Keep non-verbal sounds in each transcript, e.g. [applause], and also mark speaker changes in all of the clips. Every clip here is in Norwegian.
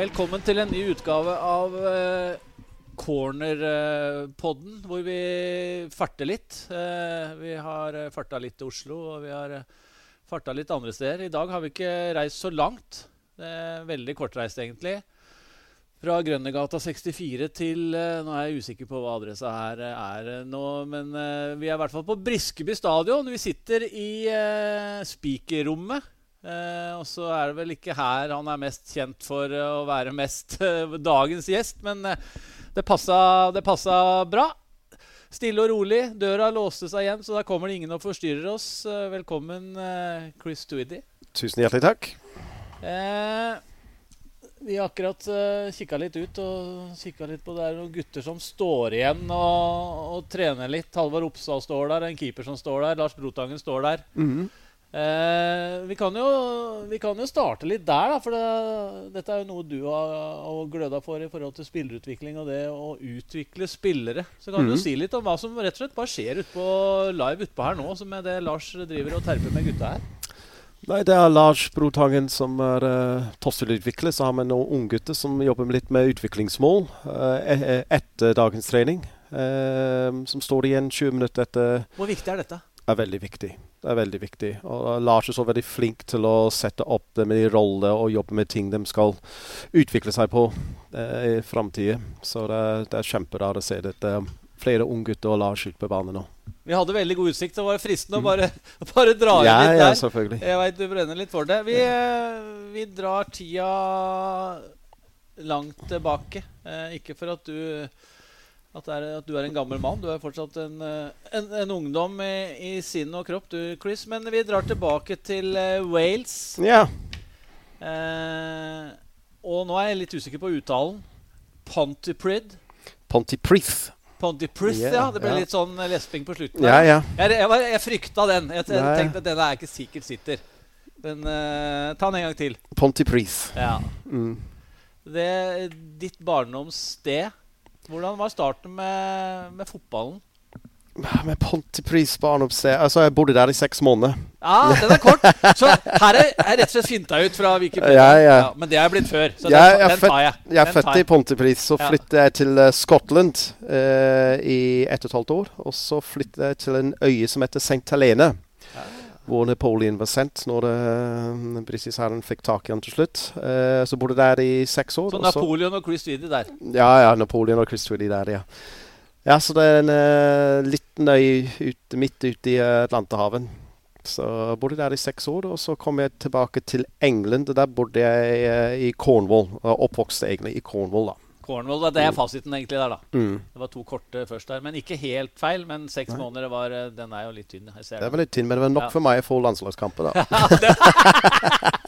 Speaker 1: Velkommen til en ny utgave av uh, Cornerpodden, hvor vi farter litt. Uh, vi har uh, farta litt til Oslo, og vi har uh, farta litt andre steder. I dag har vi ikke reist så langt. Det er veldig kortreist, egentlig. Fra Grønnegata 64 til Nå er jeg usikker på hva adressa her er nå, men vi er i hvert fall på Briskeby stadion. Vi sitter i speakerrommet. Eh, og så er det vel ikke her han er mest kjent for å være mest dagens gjest, men eh, det, passa, det passa bra. Stille og rolig. Døra låste seg igjen, så da kommer det ingen og forstyrrer oss. Eh, velkommen, eh, Chris Tweedy.
Speaker 2: Tusen hjertelig takk.
Speaker 1: Eh, vi har akkurat uh, kikka litt ut og kikka litt på det er noen gutter som står igjen og, og trener litt. Halvard Oppsal står der, en keeper som står der. Lars Brotangen står der.
Speaker 2: Mm -hmm.
Speaker 1: Eh, vi, kan jo, vi, kan jo, starte litt der, da, for det, dette er jo noe du har, har gløda for i forhold til spillerutvikling og det å utvikle spillere. Så kan mm. du mhm. si litt om hva som rett og slett bare skjer ut på, live utpå her nå, som er det Lars driver og terper med gutta her?
Speaker 2: Nei, Det er Lars Brothagen som er uh, tosselutvikler. Så har vi noen unggutter som jobber litt med utviklingsmål uh, etter dagens trening. Uh, som står igjen 20 minutter etter.
Speaker 1: Hvor viktig er dette?
Speaker 2: er veldig viktig. Det er veldig viktig. Og Lars er så veldig flink til å sette opp det med de roller og jobbe med ting de skal utvikle seg på eh, i framtida. Så det, det er kjemperart å se dette. det er flere unggutter og Lars ute på banen nå.
Speaker 1: Vi hadde veldig god utsikt. Det var fristende mm. å bare, [laughs] bare dra inn
Speaker 2: ja,
Speaker 1: litt der.
Speaker 2: Ja, selvfølgelig.
Speaker 1: Jeg veit du brenner litt for det. Vi, eh, vi drar tida langt tilbake. Eh, ikke for at du at, er, at, du er en gammel mann. Du er fortsatt en, eh, en, en ungdom i, i, sinn og kropp, du, Chris. Men vi drar tilbake til uh, Wales.
Speaker 2: Ja.
Speaker 1: Eh, og nå er jeg litt usikker på uttalen. Pontyprid.
Speaker 2: Pontyprith.
Speaker 1: Pontyprith, yeah, ja. Det ble ja. litt sånn lesping på slutten.
Speaker 2: Ja, ja.
Speaker 1: Jeg, jeg, jeg, jeg frykta den. Jeg, tenkte at denne er ikke sikkert sitter. Men uh, ta den en gang til.
Speaker 2: Pontyprith.
Speaker 1: Ja.
Speaker 2: Mm.
Speaker 1: Det, ditt barndomssted hvordan var starten med, med fotballen?
Speaker 2: Med Pontypris barndomssted Altså, jeg bodde der i seks måneder.
Speaker 1: Ja, den er kort. Så her er jeg rett og slett finta ut fra Wikipedia.
Speaker 2: Ja, ja. Ja,
Speaker 1: men det er jeg blitt før, så
Speaker 2: den,
Speaker 1: den, tar jeg.
Speaker 2: Jeg er født i Pontypris, Så flyttet jeg til uh, Scotland uh, i ett og et halvt år. Og så flyttet jeg til en øye som heter St. Helene hvor Napoleon var sendt når uh, britiske fikk tak i ham til slutt. Uh, så bodde der i seks år.
Speaker 1: Så Napoleon og Chris Tweedy der?
Speaker 2: Ja, ja. Napoleon og Chris Tweedy der, ja. Ja, så det er en uh, liten øy ut, midt ute i Atlanterhavet. Så bodde der i seks år, og så kom jeg tilbake til England. og Der bodde jeg i Cornwall. Oppvokste egentlig i Cornwall, da.
Speaker 1: Cornwall. Det er fasiten egentlig der, da.
Speaker 2: Mm.
Speaker 1: Det var to korte først der. Men ikke helt feil. Men seks måneder var eh, Den er jo litt tynn.
Speaker 2: det var litt tynn, men det var nok ja. for meg å få landslagskamper, da. [laughs]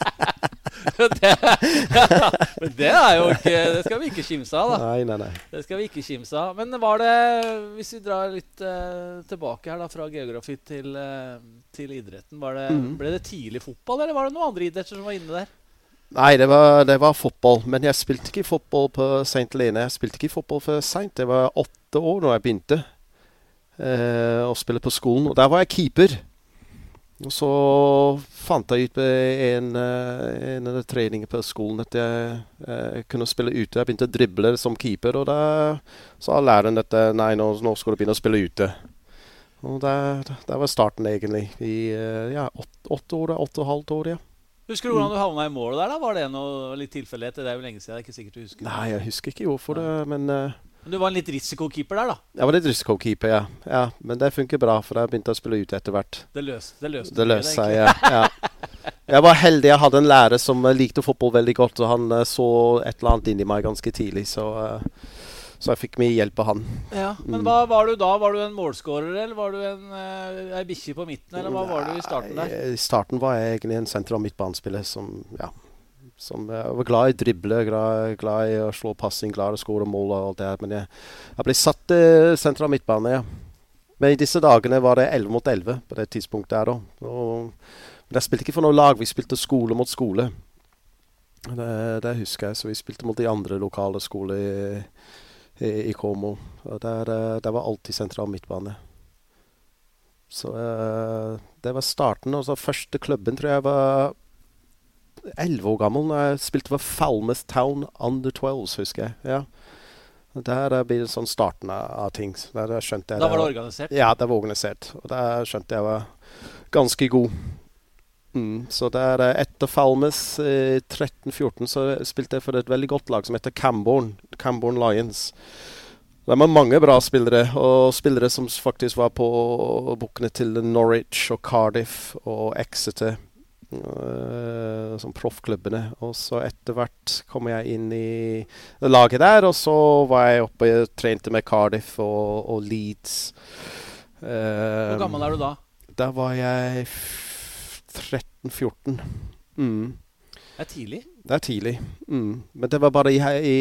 Speaker 1: det, [laughs] ja, [laughs] men det er jo ikke Det skal vi ikke kimse av, da.
Speaker 2: Nei, nei, nei.
Speaker 1: Det skal vi ikke kimse av. Men var det Hvis vi drar litt uh, tilbake her, da, fra geografi til, uh, til idretten. Det, mm. Ble det tidlig fotball, eller var det noen andre idretter som var inne der?
Speaker 2: Nei, det var, det var, fotball. Men jeg spilte ikke fotball på St. Lene. Jeg spilte ikke fotball for seint. Jeg var åtte år da jeg begynte eh, å spille på skolen. Og der var jeg keeper. Og så fant jeg ut på en, eh, en av treningene på skolen at jeg eh, kunne spille ute. Jeg begynte å drible som keeper, og da sa læreren at eh, nei, nå, nå, skal du begynne å spille ute. Og der var starten, egentlig. I ja, åtte, åtte år, åtte og et halvt år, ja.
Speaker 1: Husker du hvordan du havna i målet der? da? Var det noe litt tilfeldighet? Det er jo lenge siden. det er ikke sikkert du husker
Speaker 2: Nei, jeg husker ikke hvorfor det, men uh,
Speaker 1: Men du var en litt risikokeeper der, da?
Speaker 2: Jeg var litt risikokeeper, ja. ja. Men det funker bra, for jeg begynte å spille ute etter hvert.
Speaker 1: Det løste det løste,
Speaker 2: det løste seg, ja. ja. Jeg var heldig. Jeg hadde en lærer som likte fotball veldig godt, og han uh, så et eller annet inni meg ganske tidlig, så uh, så jeg fikk mye hjelp av han.
Speaker 1: Ja, Men mm. hva var du da? Var du en målskårer, eller var du en uh, ei bikkje på midten? Eller hva var du i starten der?
Speaker 2: I starten var jeg egentlig en senter- og midtbanespiller som ja, som jeg var glad i drible, glad, glad, i å slå passing, glad i å skåre mål og alt det her. Men jeg, jeg ble satt i senter av midtbane, ja. Men i disse dagene var det 11 mot 11 på det tidspunktet her òg. Men jeg spilte ikke for noe lag, vi spilte skole mot skole. Det, det, husker jeg. Så vi spilte mot de andre lokale skoler i, i Como. Og der, eh, der, var alltid sentral midtbane. Så uh, det var starten. Og så første klubben tror jeg var elleve år gammel når jeg spilte for Falmouth Town Under 12, husker jeg. Ja. Der eh, blir det sånn starten av av ting. Der skjønte jeg
Speaker 1: Da var det organisert?
Speaker 2: Ja, det var organisert. Og der skjønte jeg var ganske god. Mm, så der eh, etter Falmes i 13-14 så spilte jeg for et veldig godt lag som heter Camborne. Camborne Lions. De har mange bra spillere, og spillere som faktisk var på bukkene til Norwich og Cardiff og Exeter. Uh, som proffklubbene. Og så etter hvert kom jeg inn i laget der, og så var jeg oppe og trente med Cardiff og, og Leeds.
Speaker 1: Hvor gammel er du da?
Speaker 2: Da var jeg 13-14. Mm.
Speaker 1: Det er tidlig.
Speaker 2: Det er tidlig. Mm. Men det var bare i, i,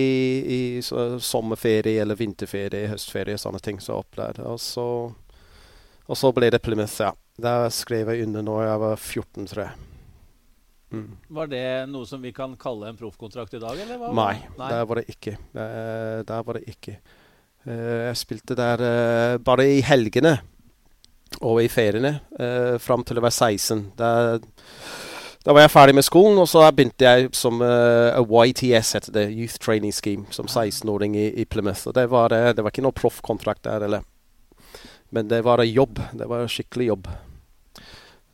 Speaker 2: i så, sommerferie eller vinterferie, høstferie, sånne ting. Så opp der. Og så, og så ble det Plymouth, ja. Der skrev jeg under når jeg var 14, tror jeg. Mm.
Speaker 1: Var det noe som vi kan kalle en proffkontrakt i dag, eller?
Speaker 2: Nei,
Speaker 1: Nei.
Speaker 2: der var det ikke. Der, der var det ikke. Uh, jeg spilte der uh, bare i helgene og i feriene eh, fram til jeg var 16. Da, da var jeg ferdig med skolen, og så begynte jeg som uh, YTS, heter det. Youth Training Scheme, som 16-åring i, i Plymouth. Og det var, eh, det var ikke noe proffkontrakt der, eller Men det var jobb. Det var skikkelig jobb.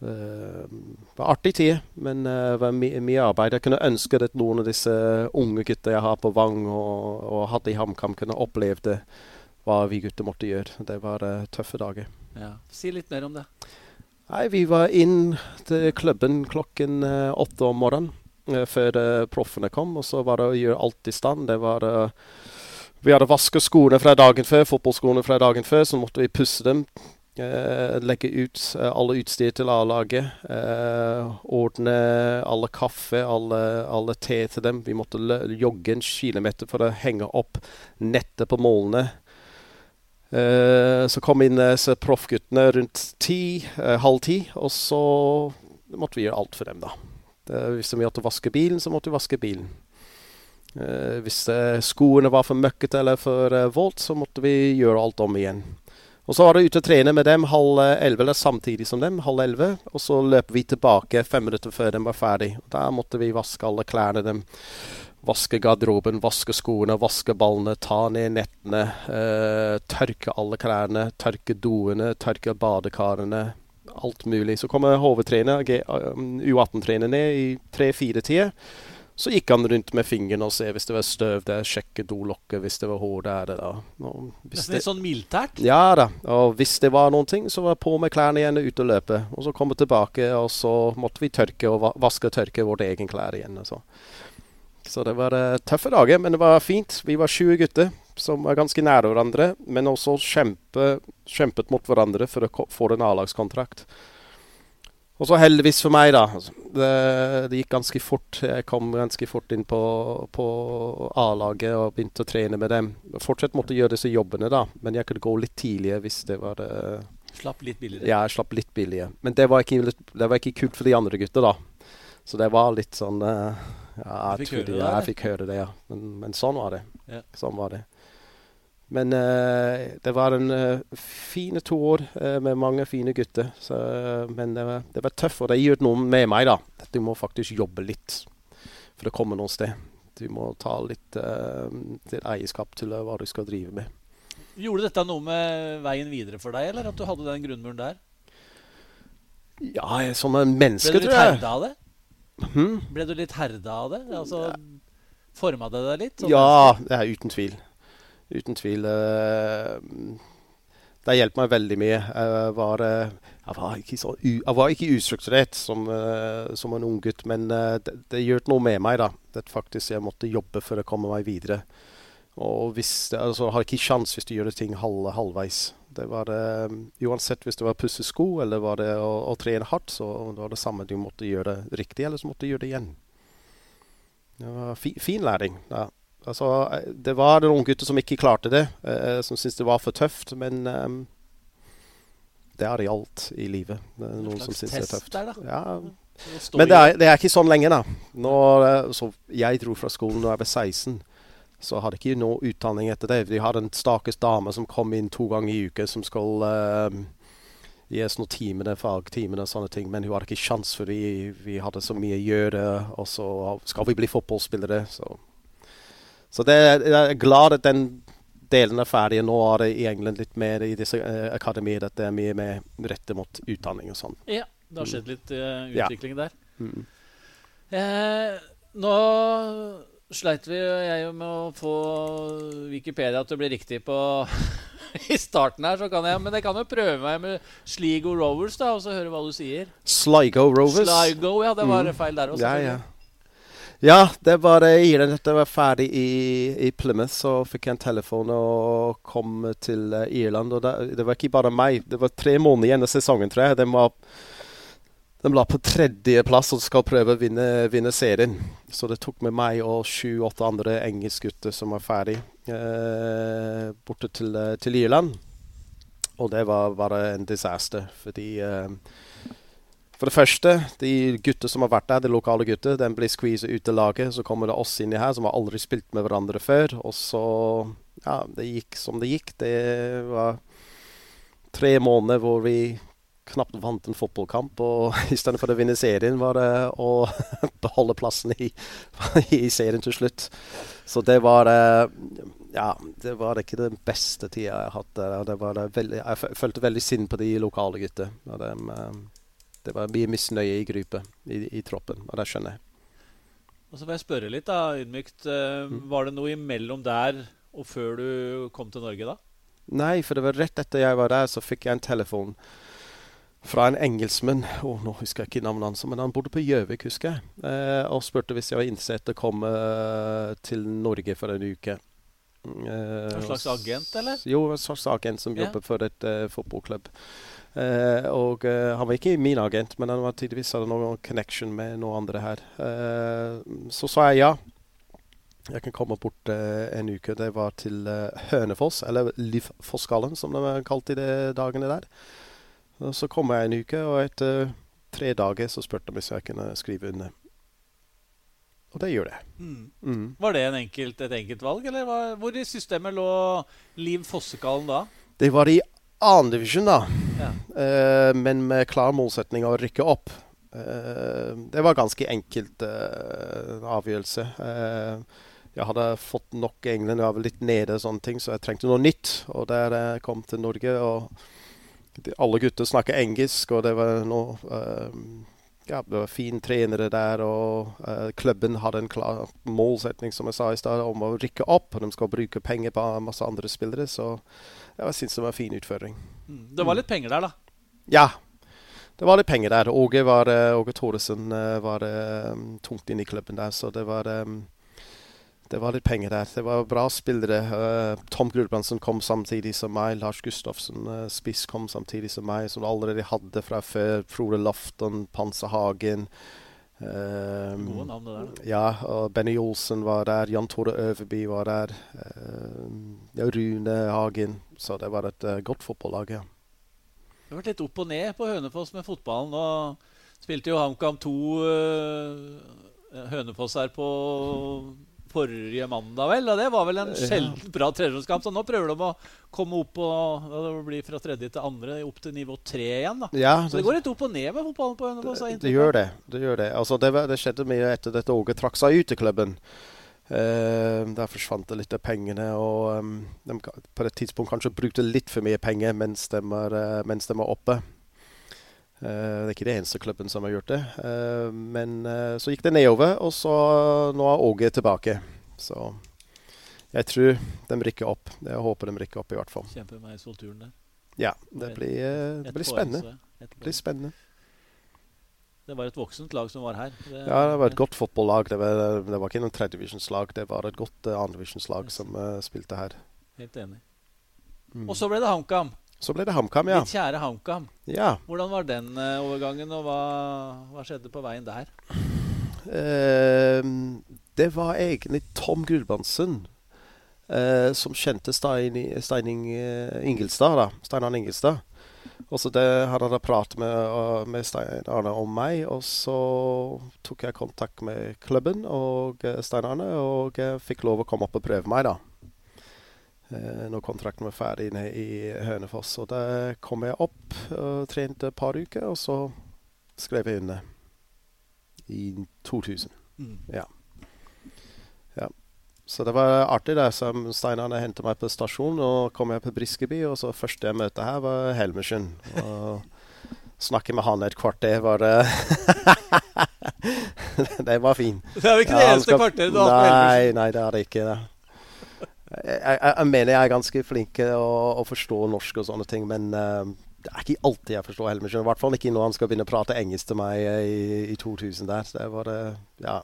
Speaker 2: Eh, det var artig tid, men eh, det var mye, mye arbeid. Jeg kunne ønske at noen av disse unge gutta jeg har på Vang og, og hadde i HamKam, kunne opplevd hva vi gutter måtte gjøre. Det var uh, tøffe dager.
Speaker 1: Ja. Si litt mer om det.
Speaker 2: Nei, vi var inn til klubben klokken eh, åtte om morgenen eh, før eh, proffene kom. Og så var det å gjøre alt i stand. Det var Vi hadde vasket skoene fra dagen før, fotballskoene fra dagen før, så måtte vi pusse dem. eh, legge ut alle utstyr til A-laget. eh, ordne alle kaffe, alle, alle te til dem. Vi måtte jogge en kilometer for å henge opp nettet på målene. Eh, så kom inn disse proffguttene rundt ti, eh, halv ti, og så måtte vi gjøre alt for dem, da. Hvis vi måtte vaske bilen, så måtte vi vaske bilen. Eh, hvis eh, skoene var for møkkete eller for uh, våt, så måtte vi gjøre alt om igjen. Og så var det ute og trene med dem halv eh, elleve, eller samtidig som dem, halv elleve. Og så løp vi tilbake fem minutter før de var ferdig. Da måtte vi vaske alle klærne dem. Vaske garderoben, vaske skoene, vaske ballene, ta ned nettene. eh, tørke alle klærne, tørke doene, tørke badekarene. Alt mulig. Så kommer hovedtrener, G- um, U18-trener, ned i tre-fire-tida. Så gikk han rundt med fingeren og se hvis det var støv der, sjekke dolokket hvis det var hår der. Da.
Speaker 1: Nesten litt sånn mildtært.
Speaker 2: ja da. Og hvis det var noen ting, så var jeg på med klærne igjen og ut og løpe. Og så komme tilbake, og så måtte vi tørke og vaske og tørke våre egne klær igjen. Og så. Så det var eh, tøffe dager, men det var fint. Vi var 20 gutter som var ganske nære hverandre, men også kjempe, kjempet mot hverandre for å få en A-lagskontrakt. Og så heldigvis for meg, da. altså, Det, det gikk ganske fort. Jeg kom ganske fort inn på, på A-laget og begynte å trene med dem. Fortsatt måtte gjøre disse jobbene, da, men jeg kunne gå litt tidligere hvis det var det.
Speaker 1: Slapp litt billigere.
Speaker 2: Ja, jeg slapp litt billigere. Men det var ikke, det var ikke kult for de andre gutta, da. Så det var litt sånn eh, Ja, jeg,
Speaker 1: fikk
Speaker 2: de,
Speaker 1: det,
Speaker 2: ja, jeg fikk høre det, ja. Men, men sånn var det.
Speaker 1: Ja.
Speaker 2: Sånn var det. Men uh, det var en uh, fine to år uh, med mange fine gutter. Så, men det var, det var tøft, og det gjør noe med meg, da. Du må faktisk jobbe litt for å komme noe sted. Du må ta litt, litt eierskap til hva du skal drive med.
Speaker 1: Gjorde dette noe med veien videre for deg, eller at du hadde den grunnmuren der?
Speaker 2: Ja, som en menneske, tror jeg.
Speaker 1: Ble du terda av det?
Speaker 2: Hm?
Speaker 1: Ble du litt herda av det? Altså, Forma det deg litt?
Speaker 2: Ja, det er uten tvil. Uten tvil. eh, det hjelper meg veldig mye. Jeg var, eh, jeg var, ikke, så, jeg var ikke ustrukturert som, eh, som en ung gutt, men det, det gjør noe med meg. da. Det faktisk jeg måtte jobbe for å komme meg videre. Og hvis altså, har ikke kjangs hvis du gjør ting halv, halvveis. Det var det, uansett hvis det var å pusse sko eller var det å, å trene hardt, så det var det samme. Du måtte gjøre det riktig, eller så måtte du gjøre det igjen. Det var fi, fin læring. Ja. Altså, eh, det var noen gutter som ikke klarte det, eh, som syntes det var for tøft, men eh, det er i alt i livet. Det er
Speaker 1: En
Speaker 2: noen som syns det er tøft.
Speaker 1: der, da.
Speaker 2: Ja, men det er, det er ikke sånn lenger, da. Når, eh, så jeg dro fra skolen da jeg var 16, så hadde jeg ikke noe utdanning etter det. Vi hadde en stakkars dame som kom inn to ganger i uka, som skal uh, gi oss noen timer, fagtimer og sånne ting. Men hun hadde ikke sjans fordi vi hadde så mye å gjøre, og så skal vi bli fotballspillere. Så, så det, jeg er glad at den delen er ferdig. Nå er det i England litt mer i disse uh, akademier at det er mye mer rettet mot utdanning og sånn.
Speaker 1: Ja, det har skjedd litt uh, utvikling
Speaker 2: ja.
Speaker 1: der.
Speaker 2: Mm.
Speaker 1: Eh, nå sleit vi jeg med å få Wikipedia til å bli riktig på [laughs] i starten her, så kan jeg Men jeg kan jo prøve meg med Sligo Rovers da, og så høre hva du sier.
Speaker 2: Sligo Rovers?
Speaker 1: Sligo, ja. Det var
Speaker 2: Mm.
Speaker 1: feil der også.
Speaker 2: Ja, ja. Ja, det var det den. Dette var ferdig i, i Plymouth. Så fikk jeg en telefon og kom til eh, Irland. Og det, det var ikke bare meg. Det var tre måneder igjen av sesongen, tror jeg. Den var, den la på tredjeplass og skal prøve å vinne, vinne serien. Så det tok med meg og sju-åtte andre engelskgutter som var ferdig, eh, borte til, eh, til Irland. Og det var bare en disaster, fordi eh, for det første, de gutter som har vært der, de lokale gutter, den blir skviset ut av laget. Så kommer det oss inni her som har aldri spilt med hverandre før. Og så Ja, det gikk som det gikk. Det var tre måneder hvor vi knapt vant en fotballkamp. Og [laughs] i stedet for å vinne serien, var det å [laughs] beholde plassen i, [laughs] i serien til slutt. Så det var Ja, det var ikke den beste tida jeg der. Det var veldig, jeg følte veldig synd på de lokale gutta. Det var mye misnøye i gruppa, i, i, troppen, og det skjønner jeg.
Speaker 1: Og så får jeg spørre litt, da, ydmykt. Uh, mm. Var det noe imellom der og før du kom til Norge, da?
Speaker 2: Nei, for det var rett etter jeg var der, så fikk jeg en telefon fra en engelskmann. Oh, nå husker jeg ikke navnet hans, men han bodde på Gjøvik, husker jeg. Eh, og spurte hvis jeg var interessert i å komme uh, til Norge for en uke.
Speaker 1: en slags agent, eller?
Speaker 2: Jo, en slags agent som jobber for et fotballklubb. Eh, og uh, Han var ikke min agent, men han var tydeligvis hadde noen connection med noen andre her. Uh, så sa jeg ja. Jeg kan komme bort en uke. Det var til Hønefoss, eller Livfosskallen, som de kalte kalt de dagene der. Og så kom jeg en uke, og etter tre dager så spurte de hvis jeg kunne skrive under. Og det gjorde jeg.
Speaker 1: Mm. Mm. Var det enkelt, et enkelt valg, eller var, hvor i systemet lå Liv Fossekallen da?
Speaker 2: Det var i annendivisjon, da. Ja. Uh, men med klar målsetning å rykke opp. Uh, det var ganske enkelt uh, avgjørelse. jeg hadde fått nok England, jeg var litt nede, og sånne ting, så jeg trengte noe nytt. Og der jeg kom til Norge, og de, alle gutter snakker engelsk, og det var noe ja, det var fine trenere der, og klubben hadde en klar målsetning som jeg sa i sted, om å rykke opp. og De skal bruke penger på masse andre spillere. så jeg syns det var en fin utføring.
Speaker 1: Mm. Det var litt penger der, da?
Speaker 2: Ja, det var litt penger der. Åge, var, Åge Thoresen var um, tungt inn i klubben der, så det var, um, det var litt penger der. Det var bra spillere. Uh, Tom Gulbrandsen kom samtidig som meg. Lars Gustafsson, uh, spiss, kom samtidig som meg, som du allerede hadde fra før. Frode Lofton, Panser Hagen.
Speaker 1: Um, Gode navn, det der.
Speaker 2: Ja, og Benny Olsen var der. Jan Tore Øverby var der. Rune Hagen. Så det var et godt fotballag, ja.
Speaker 1: Det har vært litt opp og ned på Hønefoss med fotballen. Nå spilte jo HamKam to uh, Hønefoss her på forrige mandag, vel. Og det var vel en sjelden bra tredjedelskamp. Så nå prøver de å komme opp og det blir fra tredje til andre opp til nivå tre igjen. da.
Speaker 2: Ja,
Speaker 1: så det går litt opp og ned med fotballen på NRK.
Speaker 2: Det, det, gjør det. det gjør det. Altså, det, det skjedde mye etter dette Åge trakk seg ut i klubben. Uh, der forsvant det litt av pengene. Og um, de på et tidspunkt kanskje brukte litt for mye penger mens de var, uh, mens de var oppe. Uh, det er ikke det eneste klubben som har gjort det. men så gikk det nedover, og så nå er Åge tilbake. Så jeg tror de rykker opp. Jeg håper de rykker opp, i hvert fall.
Speaker 1: Kjempe med solturen der.
Speaker 2: Ja, det blir, det blir spennende. Det blir spennende.
Speaker 1: Det var et voksent lag som var her.
Speaker 2: Det, ja, det var et godt fotballag. Det var, det var ikke noe tredjevisjonslag, Det var et godt uh, andredivisjonslag som uh, spilte her.
Speaker 1: Helt enig. Mm. Og så ble det HamKam.
Speaker 2: Så ble det HamKam, ja.
Speaker 1: Ditt kjære HamKam.
Speaker 2: Ja.
Speaker 1: Hvordan var den uh, overgangen, og hva, hva, skjedde på veien der?
Speaker 2: Uh, det var egentlig Tom Gulbrandsen uh, som kjente Steining, Steining Ingelstad. da, Steinar Ingelstad. Og så det hadde pratet med, med Stein Arne om meg, og så tok jeg kontakt med klubben og Stein Arne, og fikk lov å komme opp og prøve meg, da. Eh, når kontrakten var ferdig nede i Hønefoss. Og da kom jeg opp og trente et par uker, og så skrev jeg under i 2000.
Speaker 1: Mm.
Speaker 2: Så det var artig. det, som Steinar hentet meg på stasjonen, og kom jeg på Briskeby, og så første jeg møtte her, var Helmersen. Og snakke med han et kvarter var [laughs] Det var fint.
Speaker 1: Det er jo ikke det
Speaker 2: Ja,
Speaker 1: eneste
Speaker 2: skal-
Speaker 1: kvarteret du har hatt med Helmersen.
Speaker 2: Nei, nei, det er det ikke. det. Jeg, jeg, mener jeg er ganske flink til å, å forstå norsk og sånne ting, men uh, det er ikke alltid jeg forstår Helmersen. I hvert fall ikke når han skal begynne å prate engelsk til meg eh, i, i 2000 der. Det var det, ja.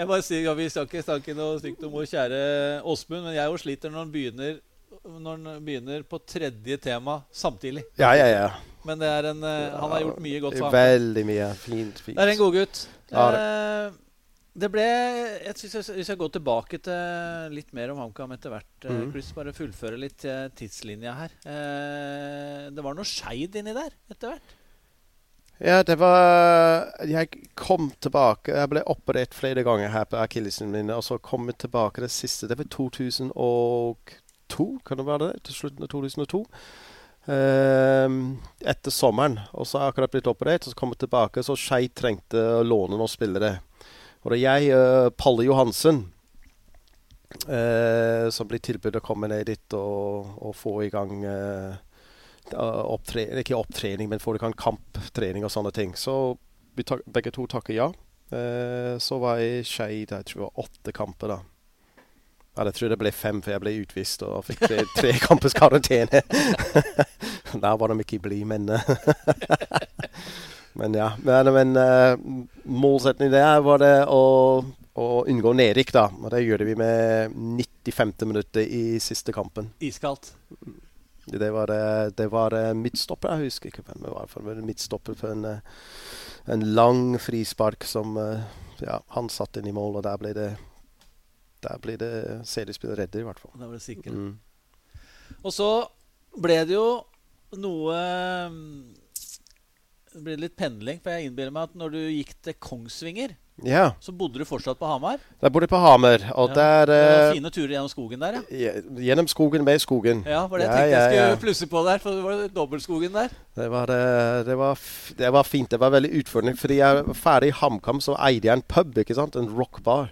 Speaker 1: Jeg bare sier, ja, Vi skal ikke snakke noe stygt om vår kjære Åsmund, men jeg jo sliter når han begynner når han begynner på tredje tema samtidig.
Speaker 2: Ja, ja, ja.
Speaker 1: Men det er en, eh, han har gjort mye godt ham.
Speaker 2: Veldig mye. Fint, fint.
Speaker 1: Det er en godgutt.
Speaker 2: Ja,
Speaker 1: Eh, det ble jeg synes jeg, Hvis jeg går tilbake til litt mer om HamKam etter hvert, mm.
Speaker 2: Mhm.
Speaker 1: Chris, bare fullføre litt eh, tidslinja her. Eh, det var noe skeid inni der etter hvert.
Speaker 2: Ja, det var Jeg kom tilbake. Jeg ble operert flere ganger her på akillesen min, og så kom jeg tilbake det siste. Det var 2002, kan det være det? Til slutten av 2002. Ehm, etter sommeren. Og så har jeg akkurat blitt operert, og så kom jeg tilbake, så Skeid trengte å låne noen spillere. Og det er jeg, uh, Palle Johansen, eh, som blir tilbudt å komme ned dit og, og få i gang eh, opptre ikke opptrening, men få i gang kamptrening og sånne ting. Så vi tak begge to takker ja. Eh, så var jeg i Skeid jeg tror det var åtte kamper, da. Eller jeg tror det ble fem, for jeg ble utvist og fikk tre, tre kampers karantene. [laughs] Der var de ikke blide, men eh, Men ja. Men, men uh, målsettingen der var det å, å unngå nedrykk, da. Og det gjorde vi med 95. minuttet i siste kampen.
Speaker 1: Iskaldt.
Speaker 2: Det var, det, det var eh, midtstopper. Jeg husker ikke hvem det var. For det midtstopper for en, eh, en lang frispark som eh, ja, han satte inn i mål, og der ble det Der ble det seriespillet redder, i hvert fall.
Speaker 1: Da var det sikkert.
Speaker 2: Mm.
Speaker 1: Og så ble det jo noe Det ble litt pendling, for jeg innbiller meg at når du gikk til Kongsvinger,
Speaker 2: Ja.
Speaker 1: så bodde du fortsatt på Hamar.
Speaker 2: Der bodde jeg på Hamar. og
Speaker 1: Ja.
Speaker 2: der eh,
Speaker 1: fine turer gjennom skogen der, ja.
Speaker 2: Gjennom skogen, med skogen.
Speaker 1: Ja, var det jeg tenkte jeg skulle plusse på der. For det var dobbeltskogen der.
Speaker 2: Det var, eh, det, var, det var fint. Det var veldig utfordrende. Fordi jeg var ferdig i HamKam, så eide jeg en pub, ikke sant? en rockbar.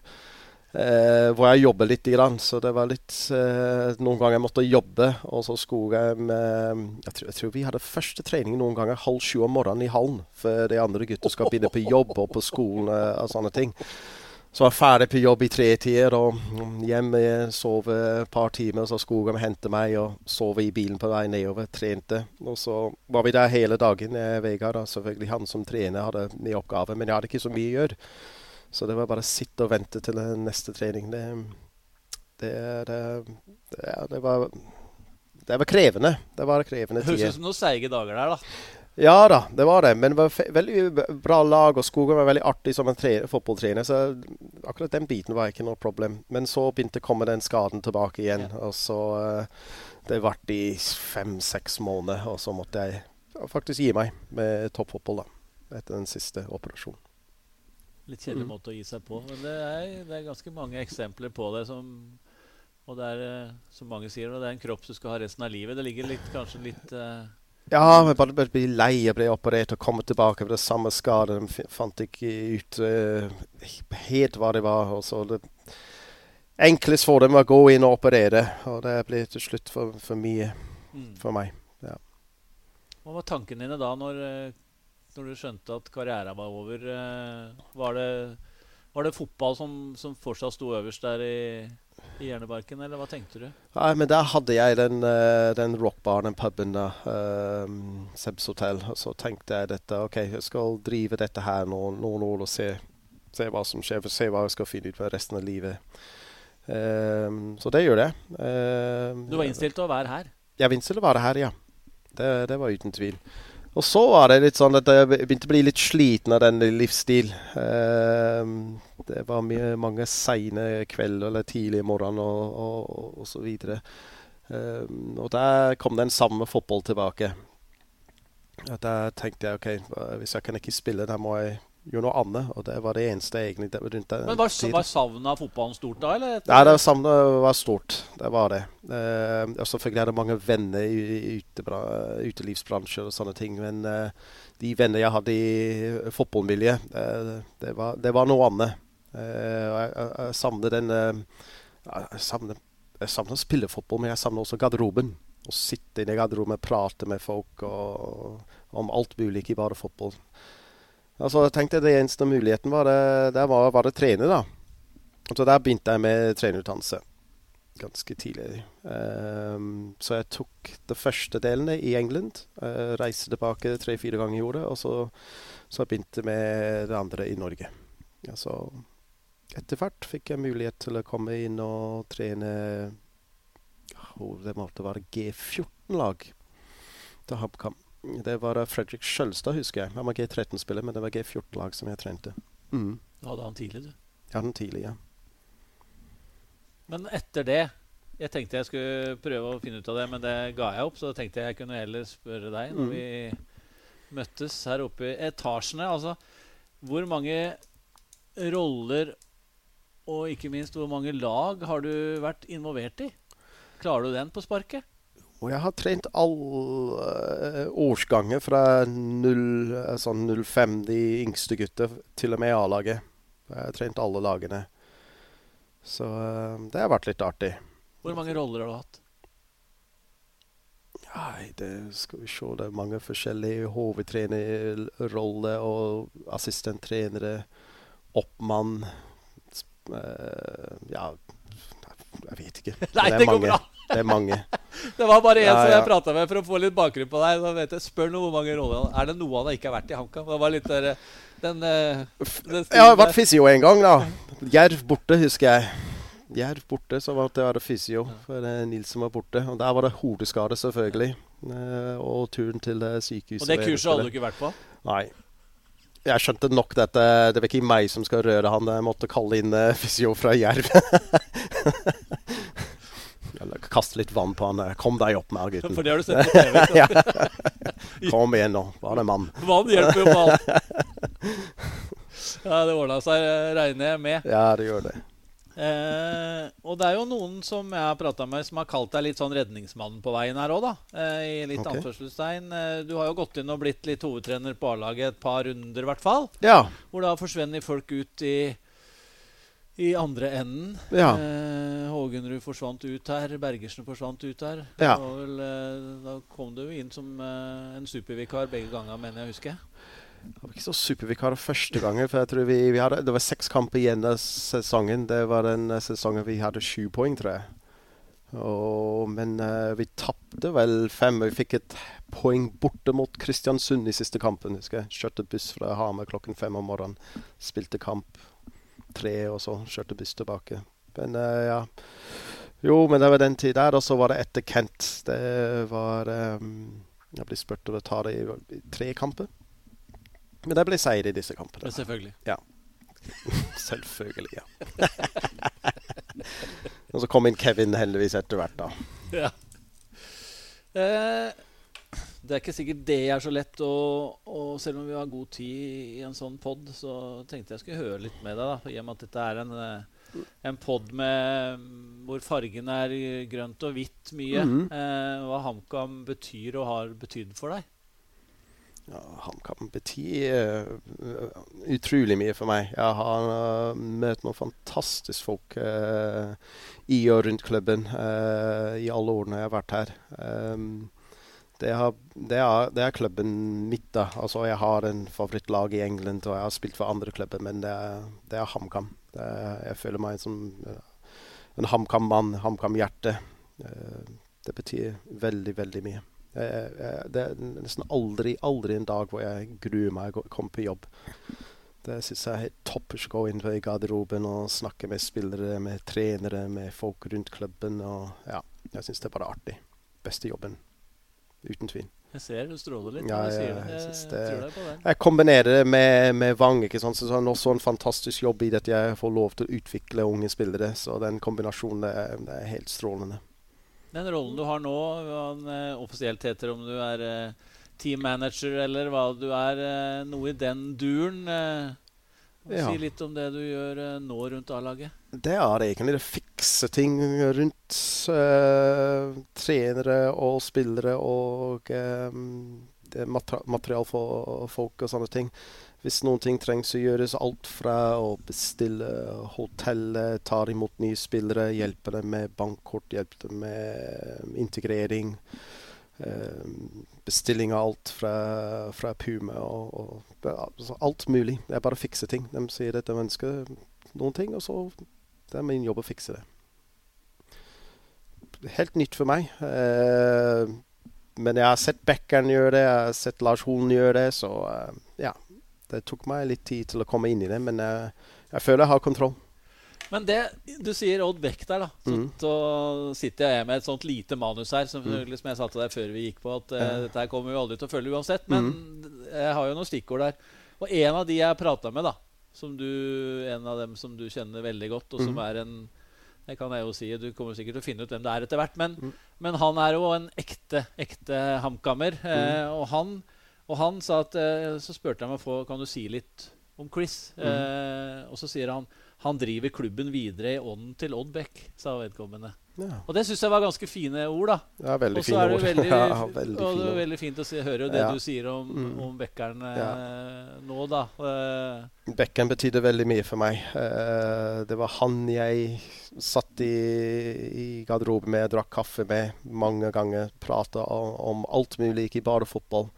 Speaker 2: Eh, hvor jeg jobber litt. Grann, så det var litt eh, Noen ganger jeg måtte jobbe, og så skulle jeg med jeg tror, jeg tror vi hadde første trening noen ganger halv sju om morgenen i hallen. For de andre gutta skal begynne på jobb og på skolen eh, og sånne ting. Så var jeg ferdig på jobb i tretida og hjemme, hjem, eh, sove et par timer. Så skulle de hente meg og sove i bilen på vei nedover. Trente. Og så var vi der hele dagen. Eh, Vegard, da, selvfølgelig han som trener, hadde mye oppgaver. Men jeg hadde ikke så mye å gjøre. Så det var bare å sitte og vente til neste trening. Det, det, det, det, ja, det var det var krevende. Det var krevende
Speaker 1: Det høres ut som noen seige dager der, da.
Speaker 2: Ja da, det var det. Men det var veldig bra lag, og Skogen var veldig artig som en fotballtrener. Så akkurat den biten var ikke noe problem. Men så begynte å komme den skaden tilbake igjen. Og så eh, Det varte i fem-seks måneder, og så måtte jeg faktisk gi meg med toppfotball da, etter den siste operasjonen.
Speaker 1: Litt kjedelig
Speaker 2: Mm.
Speaker 1: måte å gi seg på. Men det er, det er ganske mange eksempler på det som Og det er, eh, som mange sier, det er en kropp du skal ha resten av livet. Det ligger litt, kanskje litt uh,
Speaker 2: Ja, men bare bare bli lei. av å bli operert og komme tilbake med det samme skadet. De fant ikke ut uh, helt hva det var. Og så det Enklest for dem å gå inn og operere, og det ble til slutt for, for mye
Speaker 1: mm.
Speaker 2: for meg.
Speaker 1: Hva var tankene dine da, når, når du skjønte at karrieren var over? eh, Var det, var det fotball som, som fortsatt sto øverst der i, i hjernebarken, eller hva tenkte du?
Speaker 2: Nei, men der hadde jeg den, eh, den rockbaren, den puben, da. Um, Sebs hotell. Og så tenkte jeg dette OK, jeg skal drive dette her noen, noen år og se, se hva som skjer. For se hva jeg skal finne ut for resten av livet. Um, så det gjør jeg. Um,
Speaker 1: Du var innstilt til å være her.
Speaker 2: Jeg var innstilt til å være her, ja. Det, det var uten tvil. Og så var det litt sånn at jeg begynte å bli litt sliten av den livsstil. Um, det var mye, mange seine kvelder eller tidlig morgener og, og, og så videre. Um, og der kom den samme fotball tilbake. Da tenkte jeg OK, hvis jeg kan ikke spille, da må jeg gjøre noe annet. Og det var det eneste egentlig rundt den
Speaker 1: Men var,
Speaker 2: tiden.
Speaker 1: var savnet av fotballen stort da, eller?
Speaker 2: Nei, det savnet var stort. Det var det. Eh, og selvfølgelig hadde jeg mange venner i, i utebra, utelivsbransjer og sånne ting. Men eh, de venner jeg hadde i fotballmiljøet, eh, det, var, det var noe annet. Eh, og jeg, jeg, savner den eh, Jeg savner, jeg savner å spille fotball, men jeg savner også garderoben. Å sitte inne i garderoben og prate med folk og, om alt mulig, ikke bare fotball. Altså, jeg tenkte Det eneste muligheten var det, der var, var det trene, da. Så der begynte jeg med trenerutdannelse ganske tidlig. Um, så jeg tok de første delene i England. Uh, reiste tilbake tre-fire ganger i året. Og så, så jeg begynte med det andre i Norge. Ja, så etter hvert fikk jeg mulighet til å komme inn og trene oh, Det måtte være G14-lag til HubCam. Det var Fredrik Skjølstad, husker jeg. Han var G13-spiller, men det var G14-lag som jeg trente. Mm.
Speaker 1: Du hadde han tidlig, du.
Speaker 2: Ja, den tidlig, ja.
Speaker 1: Men etter det Jeg tenkte jeg skulle prøve å finne ut av det, men det ga jeg opp. Så tenkte jeg jeg kunne heller spørre deg når
Speaker 2: Mm.
Speaker 1: vi møttes her oppe i etasjene. Altså, hvor mange roller og ikke minst hvor mange lag har du vært involvert i? Klarer du den på sparket?
Speaker 2: Og jeg har trent alle uh, årsganger fra 0, eh, sånn 05, de yngste gutta, til og med A-laget. Jeg har trent alle lagene. Så eh, det har vært litt artig.
Speaker 1: Hvor mange roller har du hatt?
Speaker 2: Nei, det skal vi se. Det er mange forskjellige hovedtrenerroller og assistenttrenere. Oppmann eh, Ja, jeg vet ikke. [laughs]
Speaker 1: Nei,
Speaker 2: det,
Speaker 1: det går bra!
Speaker 2: Det er mange.
Speaker 1: Det var bare en
Speaker 2: Ja,
Speaker 1: som
Speaker 2: ja.
Speaker 1: jeg prata med for å få litt bakgrunn på deg. Da vet jeg, Spør noe hvor mange roller Er det noe han ikke har vært i HamKam? Det var litt der, den, eh, den
Speaker 2: Jeg har vært fysio en gang, da. Jerv borte, husker jeg. Jerv borte, så var det, var det fysio. For det er Nils som var borte. Og der var det hodeskade, selvfølgelig. Eh, og turen til eh, sykehuset.
Speaker 1: Og det kurset hadde du ikke vært på?
Speaker 2: Nei. Jeg skjønte nok dette. Det var ikke meg som skal røre han. Jeg måtte kalle inn eh, fysio fra Jerv. [laughs] Kaste litt vann på han. eh, Kom deg opp mer, gutten.
Speaker 1: For det har du sett på [laughs] TV.
Speaker 2: ja. [laughs] Kom igjen nå. Var det mann? [laughs]
Speaker 1: Vann hjelper jo på alt. Ja, det ordna seg, regner jeg med.
Speaker 2: Ja, det gjør det.
Speaker 1: Eh, og det er jo noen som jeg har prata med, som har kalt deg litt sånn redningsmannen på veien her òg, da. Eh, I litt
Speaker 2: okay.
Speaker 1: anførselstegn. Eh, du har jo gått inn og blitt litt hovedtrener på A-laget et par runder, i hvert fall.
Speaker 2: Ja.
Speaker 1: Hvor da forsvinner folk ut i, i andre enden.
Speaker 2: Ja.
Speaker 1: Eh, Hågenrud forsvant ut her. Bergersen forsvant ut her.
Speaker 2: Ja.
Speaker 1: Vel, eh, da kom du inn som eh, en supervikar begge ganger, mener jeg å huske.
Speaker 2: Var ikke så supervikar første gangen. For jeg tror vi, vi hadde, Det var seks kamper igjen av sesongen. Det var den eh, sesongen vi hadde sju poeng, tror jeg. Og, men uh, vi tapte vel fem. Vi fikk et poeng borte mot Kristiansund i siste kampen. husker jeg. Kjørte buss fra Hamar klokken fem om morgenen. Spilte kamp tre, og så kjørte buss tilbake. Men uh, ja. Jo, men det var den tida der. Og så var det etter Kent. Det var um, Jeg ble spurt om å ta det i, i tre kamper. Men det ble seier i disse kampene.
Speaker 1: Selvfølgelig. selvfølgelig.
Speaker 2: Selvfølgelig, ja. [laughs] [laughs] og så kom inn Kevin heldigvis etter hvert, da.
Speaker 1: Ja. Eh, det er ikke sikkert det er så lett, og, og selv om vi har god tid i en sånn pod, så tenkte jeg skulle høre litt med deg, da, i og med at dette er en, eh, en pod med hvor fargen er grønt og hvitt mye.
Speaker 2: Mhm.
Speaker 1: eh, hva HamKam betyr og har betydd for deg.
Speaker 2: Ja, HamKam betyr bety eh, utrolig mye for meg. Jeg har uh, møtt noen fantastiske folk uh, i og rundt klubben i alle årene jeg har vært her. Um, det, har, det, er, det er klubben mitt. da. Altså, Jeg har en favorittlag i England, og jeg har spilt for andre klubber, men det er, det er HamKam. Jeg føler meg som eh, en HamKam-mann, HamKam-hjerte. Eh, det betyr veldig, veldig mye. Det er nesten aldri, aldri en dag hvor jeg gruer meg å komme på jobb. Det syns jeg er helt topp å gå inn i garderoben og snakke med spillere, med trenere, med folk rundt klubben. Og ja, jeg syns det er bare artig. Beste jobben. Uten tvil.
Speaker 1: Jeg ser du stråler litt
Speaker 2: Ja,
Speaker 1: når du sier det.
Speaker 2: jeg
Speaker 1: Jeg,
Speaker 2: det-
Speaker 1: på den.
Speaker 2: Jeg kombinerer det med, med Vang. ikke sant? Så det er også en fantastisk jobb i det at jeg får lov til å utvikle unge spillere. Så den kombinasjonen det er, det er helt strålende.
Speaker 1: Den rollen du har nå, hva den eh, offisielt heter om du er teammanager team manager eller hva du er. Eh, noe i den duren.
Speaker 2: Ja.
Speaker 1: Si litt om det du gjør eh, nå rundt A-laget.
Speaker 2: Det er egentlig det fikse ting rundt eh, trenere og spillere og det material for folk og sånne ting. Hvis noen ting trengs å gjøres, alt fra å bestille hotellet, ta imot nye spillere, hjelpe dem med bankkort, hjelpe dem med integrering. Eh, bestilling av alt fra, fra Puma og, og altså alt mulig. Er bare fikser ting. De sier at de ønsker noen ting, og så det er min jobb å fikse det. Helt nytt for meg. Eh, men jeg har sett Bekkeren gjøre det, jeg har sett Lars Holen gjøre det, så eh, ja. Det tok meg litt tid til å komme inn i det, men eh, jeg føler jeg har kontroll.
Speaker 1: Men det du sier Odd Beck der, da. Så,
Speaker 2: Mm.
Speaker 1: så sitter jeg med et sånt lite manus her, som, mm. som jeg sa til deg før vi gikk på, at eh, dette her kommer vi aldri til å følge uansett. Men jeg har jo noen stikkord der. Og en av de jeg prata med, da, som du, en av dem som du kjenner veldig godt, og som
Speaker 2: Mhm.
Speaker 1: er en Det kan jeg jo si, du kommer sikkert til å finne ut hvem det er etter hvert. Men,
Speaker 2: Mm.
Speaker 1: men han er jo en ekte, ekte hamkammer. Eh,
Speaker 2: Mm.
Speaker 1: og, han, og han sa at eh, Så spurte jeg meg få, kan du si litt om Chris.
Speaker 2: Mm.
Speaker 1: Eh, og så sier han han driver klubben videre i ånden til Odd Beck, sa vedkommende.
Speaker 2: Ja,
Speaker 1: Og det syns jeg var ganske fine ord, da.
Speaker 2: er veldig fine ord. [laughs]
Speaker 1: veldig,
Speaker 2: ja, veldig
Speaker 1: og det er veldig fint å si, høre det
Speaker 2: Ja.
Speaker 1: du sier om,
Speaker 2: Mm.
Speaker 1: om Bekkeren eh,
Speaker 2: Ja.
Speaker 1: nå, da. Eh,
Speaker 2: Bekken betydde veldig mye for meg. Eh, det var han jeg satt i, i garderoben med, drakk kaffe med mange ganger. Prata om, om alt mulig, ikke bare fotball.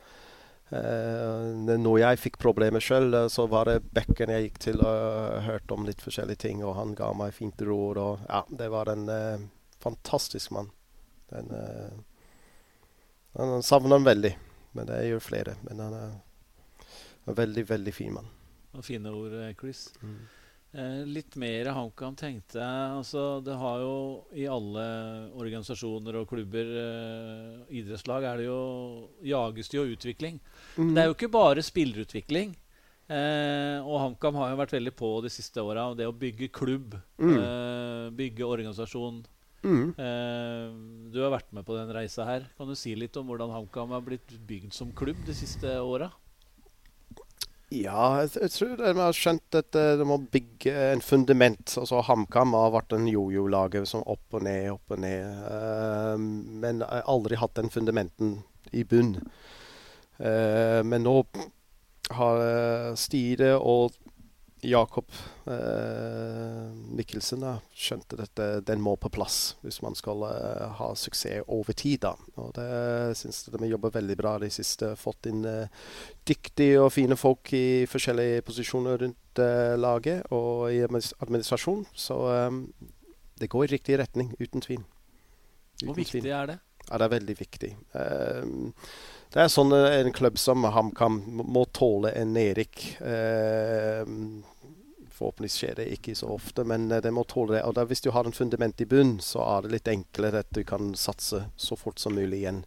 Speaker 2: Eh, når jeg fikk problemer sjøl, så var det Bekken jeg gikk til og hørte om litt forskjellige ting. Og han ga meg fint råd. Og ja, det var en eh, fantastisk mann. Den, eh, han savner han veldig, men det gjør flere. Men han er en veldig, veldig fin mann.
Speaker 1: fine ord, Chris. Chris. Eh, litt mer HamKam tenkte jeg. Altså, det har jo i alle organisasjoner og klubber, eh, idrettslag, er det jo jages det jo utvikling.
Speaker 2: Mm.
Speaker 1: Det er jo ikke bare spillerutvikling. Eh, og HamKam har jo vært veldig på de siste åra. Det å bygge klubb,
Speaker 2: Mm.
Speaker 1: eh, bygge organisasjon.
Speaker 2: Mm.
Speaker 1: Eh, du har vært med på den reisa her. Kan du si litt om hvordan HamKam har blitt bygd som klubb de siste åra?
Speaker 2: Ja, jeg, tror de har skjønt at eh, de må bygge en fundament. Altså HamKam har vært en jojo-laget som opp og ned, opp og ned. Eh, men jeg har aldri hatt den fundamenten i bunn. Eh, men nå har styret og Jakob eh, Mikkelsen da, skjønte at dette, den må på plass hvis man skal eh, ha suksess over tid. da. Og det syns jeg de jobber veldig bra de siste. Fått inn eh, dyktige og fine folk i forskjellige posisjoner rundt eh, laget og i administrasjon. Så eh, det går i riktig retning, uten tvil.
Speaker 1: Hvor viktig
Speaker 2: tvil.
Speaker 1: er det?
Speaker 2: Ja, det er veldig viktig. Eh, det er sånn eh, en klubb som HamKam må- må tåle en nedrykk. Eh, forhåpentligvis skjer det ikke så ofte, men eh, det må tåle det. Og da, hvis du har en fundament i bunn, så er det litt enklere at du kan satse så fort som mulig igjen.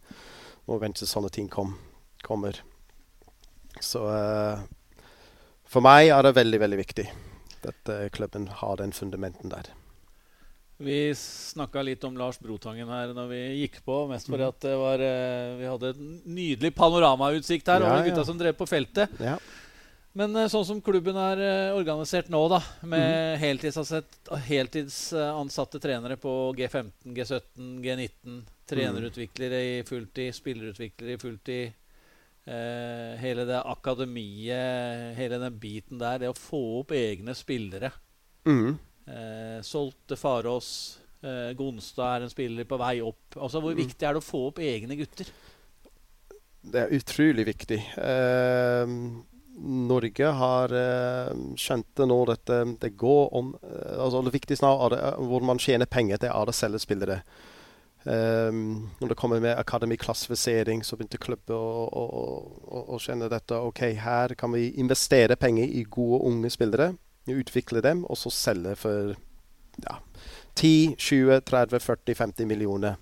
Speaker 2: Og vente sånne ting kom, kommer. Så for meg er det veldig, veldig viktig at klubben har den fundamenten der.
Speaker 1: Vi snakka litt om Lars Brotangen her når vi gikk på. Mest fordi at det var, eh, vi hadde en nydelig panoramautsikt her
Speaker 2: Ja,
Speaker 1: over gutta
Speaker 2: ja.
Speaker 1: som drev på feltet.
Speaker 2: Ja.
Speaker 1: Men eh, sånn som klubben er eh, organisert nå, da,
Speaker 2: Mhm.
Speaker 1: med mm. heltidsansatte trenere på G15, G17, G19, trenerutviklere i fulltid, spillerutviklere i fulltid eh, Hele det akademiet, hele den biten der, det å få opp egne spillere.
Speaker 2: Mm.
Speaker 1: Eh, Solte Farås, eh, Gonstad er en spiller på vei opp. Altså Hvor
Speaker 2: Mm.
Speaker 1: viktig er det å få opp egne gutter?
Speaker 2: Det er utrolig viktig. Eh, Norge har eh, det nå at det, det går om eh, altså Det viktigste nå er det, eh, hvor man tjener penger, det er å selge spillere. Um, når det kommer med akademiklassifisering, så begynte klubber å, å, å, å kjenne dette. OK, her kan vi investere penger i gode, unge spillere. Utvikle dem, og så selge for ja, 10, 20, 30, 40, 50 millioner.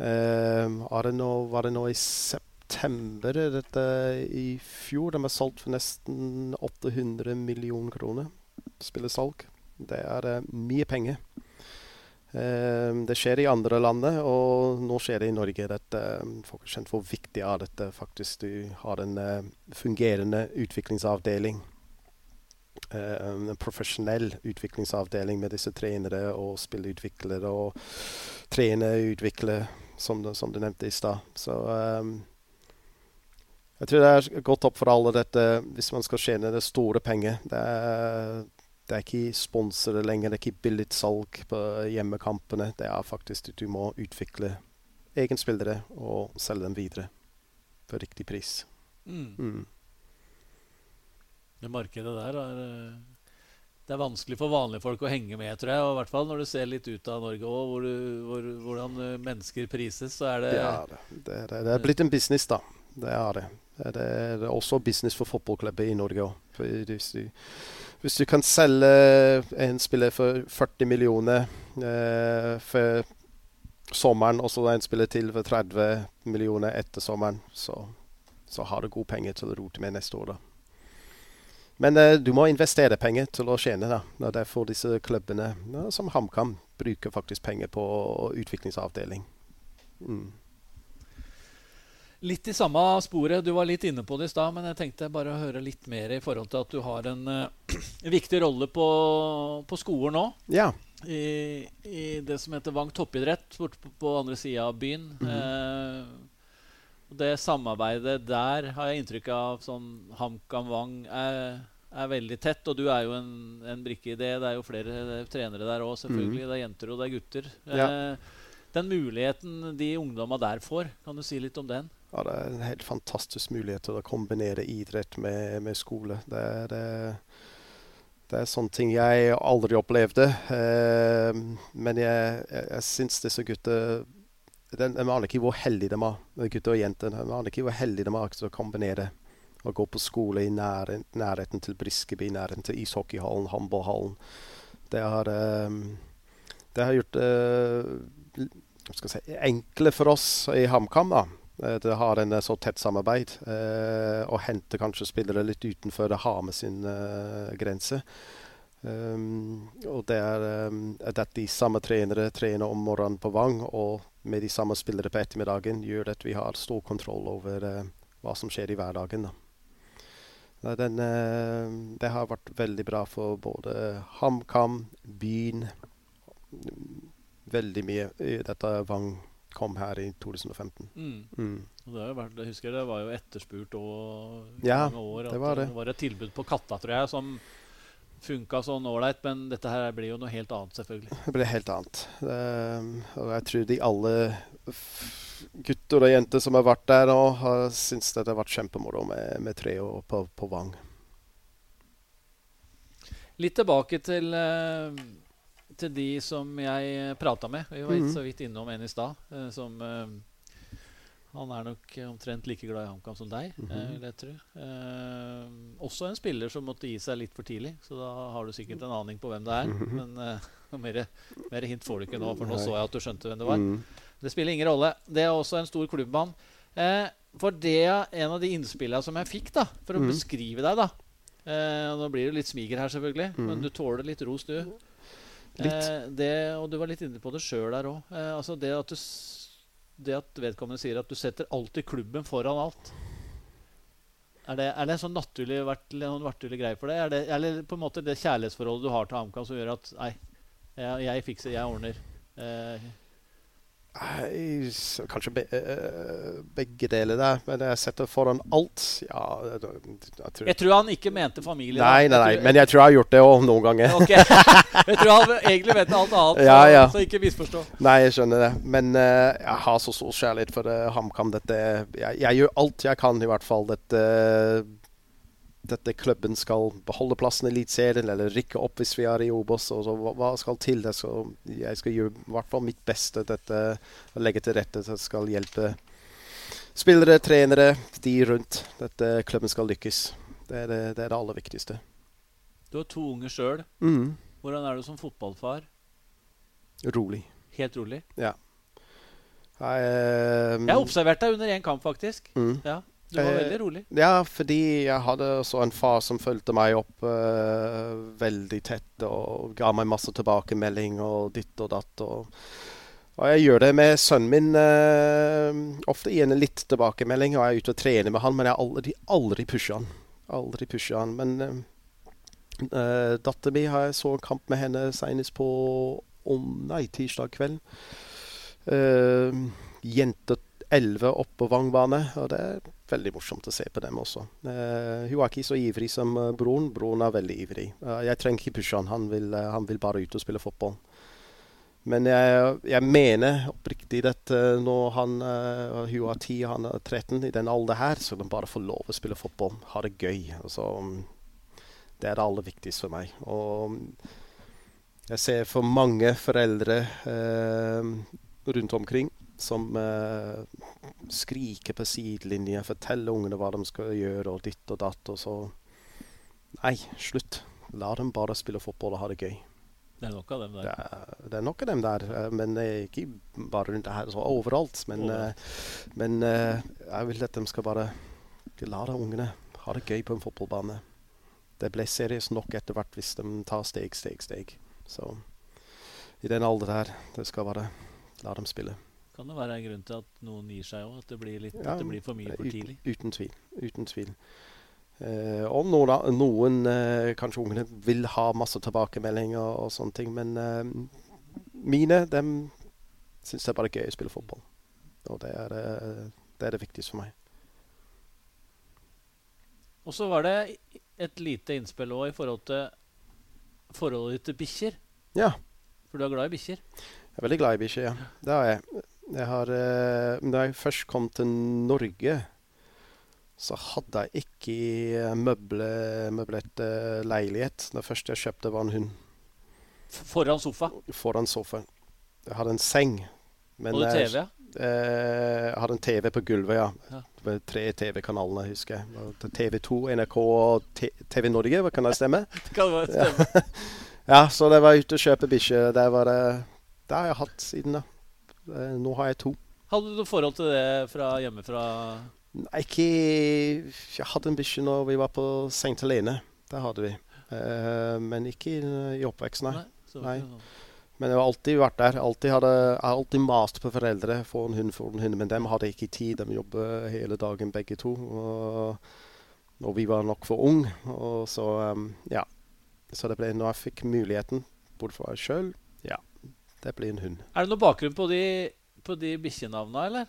Speaker 2: Uh, det nå, var det nå i september dette i fjor? De har solgt for nesten 800 millioner kroner. Spillesalg. Det er uh, mye penger. Eh, det skjer i andre landet, og nå skjer det i Norge. Dette, folk har kjent hvor viktig er dette faktisk. Du har en uh, fungerende utviklingsavdeling. Uh, en profesjonell utviklingsavdeling med disse trenere og spilleutviklere og trene, utvikle, som, som du nevnte i stad. Så um, jeg tror det er godt opp for alle dette hvis man skal tjene det store penger. Det er det er ikke sponsorer lenger, det er ikke billigsalg på hjemmekampene. Det er faktisk at du må utvikle egenspillere og selge dem videre for riktig pris.
Speaker 1: Mm. Mm. Det markedet der er eh, det er vanskelig for vanlige folk å henge med, tror jeg. Og I hvert fall når du ser litt ut av Norge òg, hvor hvor, hvordan eh, mennesker prises, så er det
Speaker 2: Ja, det, det, det, er blitt en business, da. Det er det. Det er, også business for fotballklubber i Norge òg. Hvis du kan selge en spiller for 40 millioner eh, for sommeren, og så en spiller til for 30 millioner etter sommeren, så, så har du gode penger til å rote med neste år. da. Men eh, du må investere penger til å tjene. da. Og Derfor disse klubbene, ja, som HamKam, bruker faktisk penger på utviklingsavdeling. Mm.
Speaker 1: Litt i samme sporet. Du var litt inne på det i stad, men jeg tenkte bare å høre litt mer i forhold til at du har en uh, [clears throat] viktig rolle på, på skolen nå.
Speaker 2: Ja.
Speaker 1: I, I, det som heter Vang toppidrett, borte på, på andre sida av byen. Mm -hmm. uh, det samarbeidet der har jeg inntrykk av som HamKam Wang er, er, veldig tett. Og du er jo en, en brikke i det. Det er jo flere trenere der òg, selvfølgelig. Mm. Det er jenter og det er gutter. Ja. Uh, den muligheten de ungdomma der får, kan du si litt om den?
Speaker 2: ja, det er en helt fantastisk mulighet til å kombinere idrett med, med skole. Det er, det, det er, sånne ting jeg aldri opplevde. Eh, men jeg, jeg, jeg syns disse gutter De aner ikke hvor heldige de er, gutter og jenter. Jeg aner ikke hvor heldige de er til å kombinere. Å gå på skole i nærheten, nærheten til Briskeby, nærheten til ishockeyhallen, håndballhallen. Det har, um, det har gjort eh, si, enkle for oss i HamKam. da Eh, det har en eh, så tett samarbeid. Eh, og henter kanskje spillere litt utenfor det har med sin uh, grense. Um, og det er um, at de samme trenere trener om morgenen på Vang, og med de samme spillere på ettermiddagen, gjør at vi har stor kontroll over uh, hva som skjer i hverdagen. Den, uh, det har vært veldig bra for både HamKam, byen Veldig mye i dette Vang kom her i 2015. Mm.
Speaker 1: Mm. Det, vært, jeg husker det var jo etterspurt og
Speaker 2: ja,
Speaker 1: mange år.
Speaker 2: det var det.
Speaker 1: det var et tilbud på Katta, tror jeg, som funka sånn ålreit. Men dette her blir jo noe helt annet, selvfølgelig.
Speaker 2: Det blir helt annet. Um, og jeg tror de alle gutter og jenter som har vært der nå, har syntes det har vært kjempemoro med, med tre og på, på Vang.
Speaker 1: Litt tilbake til uh, til de som jeg eh, prata med. Vi var mm. så vidt innom en i stad. Eh, som uh, Han er nok omtrent like glad i HamKam som deg, mm -hmm. vil jeg tro. Eh, også en spiller som måtte gi seg litt for tidlig, så da har du sikkert en aning på hvem det er. Mm -hmm. Men eh, [laughs] mer, mer, hint får du ikke nå, for nå så jeg at du skjønte hvem det var. Mm. Det spiller ingen rolle. Det er også en stor klubbmann. for det er en av de innspillene som jeg fikk da, for å mhm. beskrive deg da Nå blir det litt smiger her, selvfølgelig, men mhm. du tåler litt ros, du. Eh, det, og du var litt inne på det sjøl der òg. Eh, altså det, at det at vedkommende sier at du setter alltid klubben foran alt. Er det, er det en sånn naturlig, naturlig greie for deg? Er det, eller på en måte det kjærlighetsforholdet du har til HamKam som gjør at Nei, jeg, jeg fikser, jeg ordner. Eh,
Speaker 2: Kanskje be, uh, begge deler der, men jeg setter foran alt. Ja, jeg,
Speaker 1: tror. jeg tror han ikke mente familie.
Speaker 2: Nei, nei, nei, men jeg tror jeg har gjort det òg noen ganger.
Speaker 1: Okay. [laughs] jeg tror han egentlig mente alt annet, ja, ja. Så, ikke misforstå.
Speaker 2: Nei, jeg skjønner det. Men uh, jeg har så stor kjærlighet for uh, HamKam. Jeg, jeg, gjør alt jeg kan, i hvert fall. Dette dette klubben skal beholde plassen i Eliteserien eller rykke opp hvis vi er i Obos. Og så, hva skal til? Det skal, jeg skal gjøre i hvert fall mitt beste dette, å legge til rette så det skal hjelpe spillere, trenere, de rundt. Dette klubben skal lykkes. Det er det, det, er det aller viktigste.
Speaker 1: Du har to unger sjøl.
Speaker 2: Mm.
Speaker 1: Hvordan er du som fotballfar?
Speaker 2: Rolig.
Speaker 1: Helt rolig?
Speaker 2: Ja. Jeg, um,
Speaker 1: jeg har observert deg under én kamp, faktisk.
Speaker 2: Mm.
Speaker 1: Ja. Du var
Speaker 2: Eh,
Speaker 1: veldig rolig.
Speaker 2: Ja, fordi jeg hadde så en far som fulgte meg opp eh, veldig tett og ga meg masse tilbakemelding og ditt og datt. Og, og jeg gjør det med sønnen min eh, ofte en litt tilbakemelding, og jeg er ute og trener med han, men jeg aldri, aldri pusher han. Aldri pusher han. Men uh, uh, datteren min har jeg så en kamp med henne senest på om, nei, tirsdag kveld. Eh, jente 11 opp på Vangbane, og det er veldig morsomt å se på dem også. Uh, hun er ikke så ivrig som uh, broren. Broren er veldig ivrig. Uh, jeg trenger ikke pushe han. Han vil, uh, han vil bare ut og spille fotball. Men jeg, jeg mener oppriktig at når han hun er 10 og han er 13, i den alder her, så kan han bare få lov å spille fotball. Ha det gøy. Altså, det er det aller viktigste for meg. Og jeg ser for mange foreldre rundt omkring som eh, skriker på sidelinja, forteller ungene hva de skal gjøre, og ditt og datt, og så Nei, slutt. La dem bare spille fotball og ha det gøy.
Speaker 1: Det er nok av dem
Speaker 2: Det
Speaker 1: der.
Speaker 2: er, det er nok av dem der, eh, men ikke bare rundt her, så overalt. Men,
Speaker 1: Overalt.
Speaker 2: eh, men eh, jeg vil at de skal bare de la de ungene ha det gøy på en fotballbane. Det ble seriøst nok etter hvert hvis de tar steg, steg, steg. Så i den alder her, det skal bare la dem spille.
Speaker 1: Kan det være en grunn til at noen gir seg òg? At det blir, litt,
Speaker 2: Ja,
Speaker 1: at det blir for mye for tidlig?
Speaker 2: Uten tvil. Uten tvil. Uh, og noen, noen uh, kanskje ungene vil ha masse tilbakemeldinger og, og sånne ting, men uh, mine dem syns det er bare gøy å spille fotball. Og det er, eh, det er det viktigste for meg.
Speaker 1: Og så var det et lite innspill òg i forhold til forholdet ditt til bikkjer.
Speaker 2: Ja,
Speaker 1: For du er glad i bikkjer.
Speaker 2: jeg er veldig glad i bikkjer, ja. Det har jeg. Jeg har, eh, da jeg først kom til Norge, så hadde jeg ikke eh, møble, møblert eh, leilighet. Det første jeg kjøpte, var en hund
Speaker 1: Foran sofa.
Speaker 2: foran sofaen. Jeg hadde en seng. Men
Speaker 1: og
Speaker 2: jeg-
Speaker 1: TV, ja.
Speaker 2: Eh, jeg hadde en TV på gulvet, ja.
Speaker 1: Ja.
Speaker 2: Det var tre TV-kanalene, husker jeg. TV2, NRK og TV Norge, hva kan det stemme? [laughs]
Speaker 1: Det kan det stemme. [laughs]
Speaker 2: Ja, så det var ute og kjøpe bikkje. Det var det Det har jeg hatt siden da. Eh, Nå har jeg to.
Speaker 1: Hadde du noe forhold til det fra hjemmefra?
Speaker 2: Nei, ikke Jeg hadde en bikkje når vi var på St. Helene. Det hadde vi. Uh, men ikke i, i oppveksten, nei. Nei. Men jeg har alltid vært der. Alltid hadde, jeg har alltid mast på foreldre. for en hund, for en hund. Men dem hadde ikke tid. De jobber hele dagen begge to. Og, og vi var nok for ung. Og så, um, ja. Så det ble, når jeg fikk muligheten, både for meg sjøl, ja, det blir en hund.
Speaker 1: Er det noe bakgrunn på de, på de bikkjenavna, eller?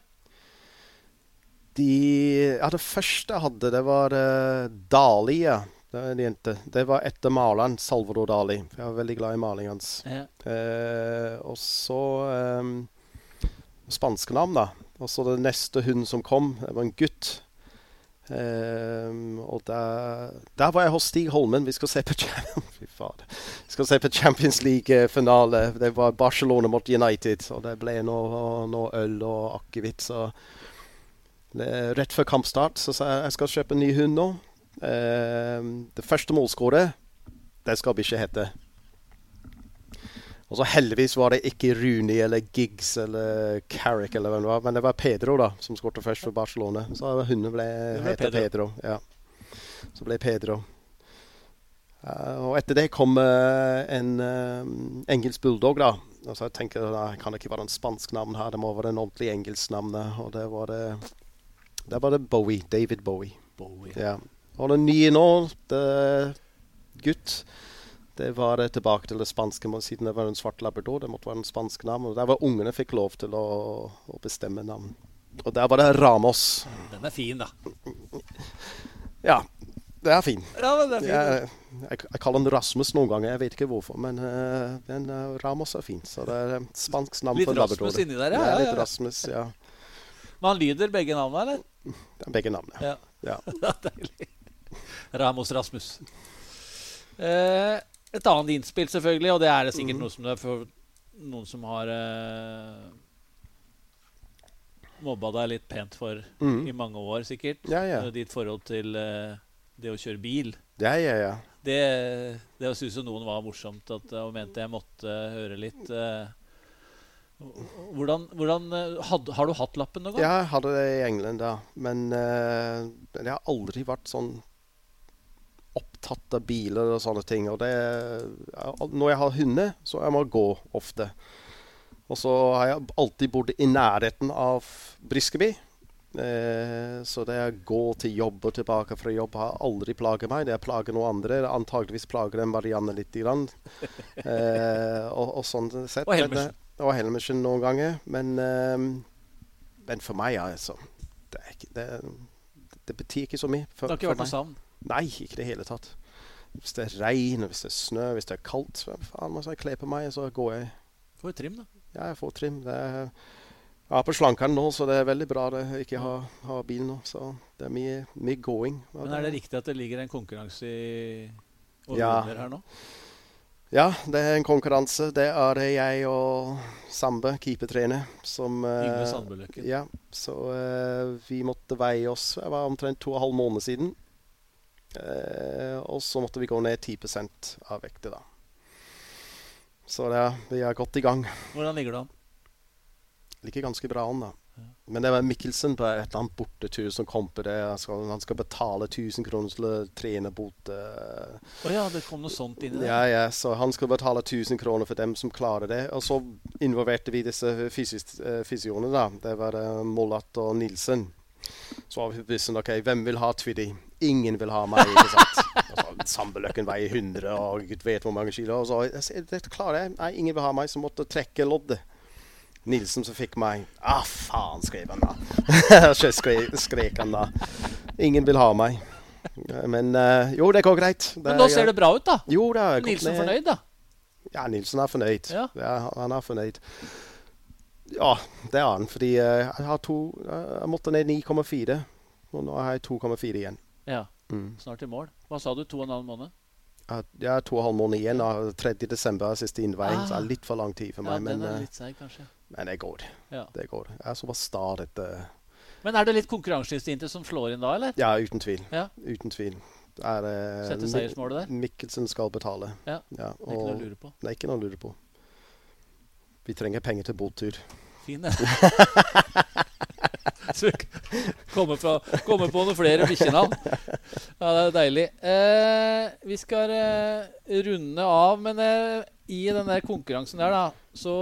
Speaker 2: De, ja, det første jeg hadde, det var uh, Dali. ja. Det var en jente. Det var etter maleren Salvador Dali. Jeg var veldig glad i malingen hans.
Speaker 1: Ja.
Speaker 2: Uh, og så um, spanske navn, da. Og så det neste hund som kom, det var en gutt. Ehm, og der, der var jeg hos Stig Holmen. Vi skal se på. [laughs] Vi skal se på Champions League-finale. Det var Barcelona mot United. Og det ble noe, noe øl og akevitt. Rett før kampstart så sa jeg jeg skal kjøpe en ny hund nå. Ehm, det første målskåret, det skal bikkja hete. Og så heldigvis var det ikke Rooney eller Giggs eller Carrick eller hvem det var, men det var Pedro da, som skåret først for Barcelona. Så hunden ble,
Speaker 1: ble Pedro.
Speaker 2: Pedro. Ja. Så ble Pedro. Uh, og etter det kom uh, en uh, engelsk bulldog, da. Og så jeg tenker jeg kan det ikke være en spansk navn her, det må være en ordentlig engelsk navn. Og det var det Der var det Bowie. David Bowie.
Speaker 1: Bowie.
Speaker 2: Ja. Og den nye nå, det, gutt, det var det tilbake til det spanske. Siden det var en svart labrador, det måtte være en spansk navn. Og der var ungene fikk lov til å, å bestemme navn. Og der var det Ramos.
Speaker 1: Den er fin, da.
Speaker 2: Ja, det er fin.
Speaker 1: Ja, men det er fin.
Speaker 2: Jeg, jeg, jeg kaller den Rasmus noen ganger, jeg vet ikke hvorfor. Men, uh, den, uh, Ramos er fint. Så det er eh, spansk navn
Speaker 1: Litt
Speaker 2: for
Speaker 1: Rasmus
Speaker 2: labrador.
Speaker 1: inni der, ja.
Speaker 2: Ja,
Speaker 1: ja,
Speaker 2: litt. Rasmus, ja.
Speaker 1: Men han lyder begge navnene, eller?
Speaker 2: Det er begge navnene.
Speaker 1: Ja.
Speaker 2: Ja.
Speaker 1: Ja, [laughs] Deilig. Ramos Rasmus. Eh, et annet innspill, selvfølgelig, og det er det sikkert
Speaker 2: mm.
Speaker 1: noe som det er for noen som har uh, mobba deg litt pent for i
Speaker 2: Mhm.
Speaker 1: mange år, sikkert.
Speaker 2: Ja, ja.
Speaker 1: Eh, Ditt forhold til uh, det å kjøre bil.
Speaker 2: Ja, ja, ja.
Speaker 1: Det, det syns jo noen var morsomt at, og mente jeg måtte høre litt. Uh, Hvordan, hvordan eh, had, Har du hatt lappen noen gang?
Speaker 2: Ja, jeg hadde det i England da. Men uh, jeg har aldri vært sånn opptatt av biler og sånne ting. Og det, når jeg har hunder, så jeg må gå ofte. Og så har jeg alltid bodd i nærheten av Briskeby. Eh, så det å gå til jobb og tilbake fra jobb har aldri plaget meg. Det plager noen andre. Antageligvis plager den Marianne litt. Grann. [laughs] Eh, og, og sånn sett.
Speaker 1: Og Helmersen.
Speaker 2: Eh, Og Helmersen noen ganger. Men, eh, men for meg, altså det, ikke, det, det betyr ikke så mye. For,
Speaker 1: Det har ikke vært noe savn?
Speaker 2: Nei, ikke i det hele tatt. Hvis det er regn, hvis det er snø, hvis det er kaldt, så faen må jeg kle på meg, så går jeg.
Speaker 1: Får trim, da.
Speaker 2: Ja, jeg får trim. Det er, jeg er på slankeren nå, så det er veldig bra det ikke ha, ha bil nå. Så det er mye, mye going.
Speaker 1: Men er det riktig at det ligger en konkurranse i over
Speaker 2: Ja.
Speaker 1: her nå?
Speaker 2: Ja, det er en konkurranse. Det er det jeg og Sambe, keepertrener, som eh,
Speaker 1: Yngve Sandbøløkken.
Speaker 2: Ja, så uh, vi måtte veie oss Det var omtrent to og en halv måned siden. Eh, og så måtte vi gå ned 10% av vekta, da. Så det, vi er godt i gang.
Speaker 1: Hvordan ligger det an?
Speaker 2: Ligger ganske bra an, da.
Speaker 1: Ja.
Speaker 2: Men det var Mikkelsen på et eller annet bortetur som kom på det. Han skal, han skal betale 1000 kroner til å trene bot. eh,
Speaker 1: oh ja, det kom noe sånt inn i det?
Speaker 2: Ja, ja, så han skal betale 1000 kroner for dem som klarer det. Og så involverte vi disse fysis, fysioene, da. Det var uh, Mollat og Nilsen. Så var vi bevisst OK, hvem vil ha Twiddy? Ingen vil ha meg, ikke sant. Og Sambeløkken veier 100, og gud vet hvor mange kilo. Og så jeg det klarer jeg. Nei, ingen vil ha meg, så måtte trekke loddet. Nilsen som fikk meg. Ah, faen, skrev han da. [laughs] Så skrek han da. Ingen vil ha meg. Men uh, jo, det går greit.
Speaker 1: Men nå ser det bra ut, da.
Speaker 2: Jo det er
Speaker 1: Nilsen
Speaker 2: ned-
Speaker 1: fornøyd, da?
Speaker 2: Ja, Nilsen er fornøyd.
Speaker 1: Ja.
Speaker 2: han er fornøyd. Ja, det er han. Fordi uh, jeg har to Jeg måtte ned 9,4. Og nå har jeg 2,4 igjen.
Speaker 1: Ja.
Speaker 2: Mm.
Speaker 1: Snart i mål. Hva sa du? To og en halv måned?
Speaker 2: Har to og en halv måned igjen. og 3. desember er siste innveiing, så det
Speaker 1: Ah.
Speaker 2: er litt for lang tid for
Speaker 1: Ja,
Speaker 2: meg. men,
Speaker 1: den er
Speaker 2: eh,
Speaker 1: litt seig, kanskje.
Speaker 2: men det går.
Speaker 1: Ja.
Speaker 2: Det går. Jeg er såpass sta dette
Speaker 1: Men er det litt konkurranseinstinktet som slår inn da, eller?
Speaker 2: Ja, uten tvil.
Speaker 1: Ja.
Speaker 2: Uten tvil. Er, eh,
Speaker 1: Sette seiersmålet der?
Speaker 2: Mikkelsen skal betale.
Speaker 1: Ja. Det er ikke noe å lure på.
Speaker 2: det er ikke noe å lure på. Vi trenger penger til båttur.
Speaker 1: Fin, den. [laughs] [laughs] Så kommer, fra, kommer på noen flere bikkjenavn. Ja, det er deilig. Eh, vi skal eh, runde av, men eh, i den der konkurransen der, da, så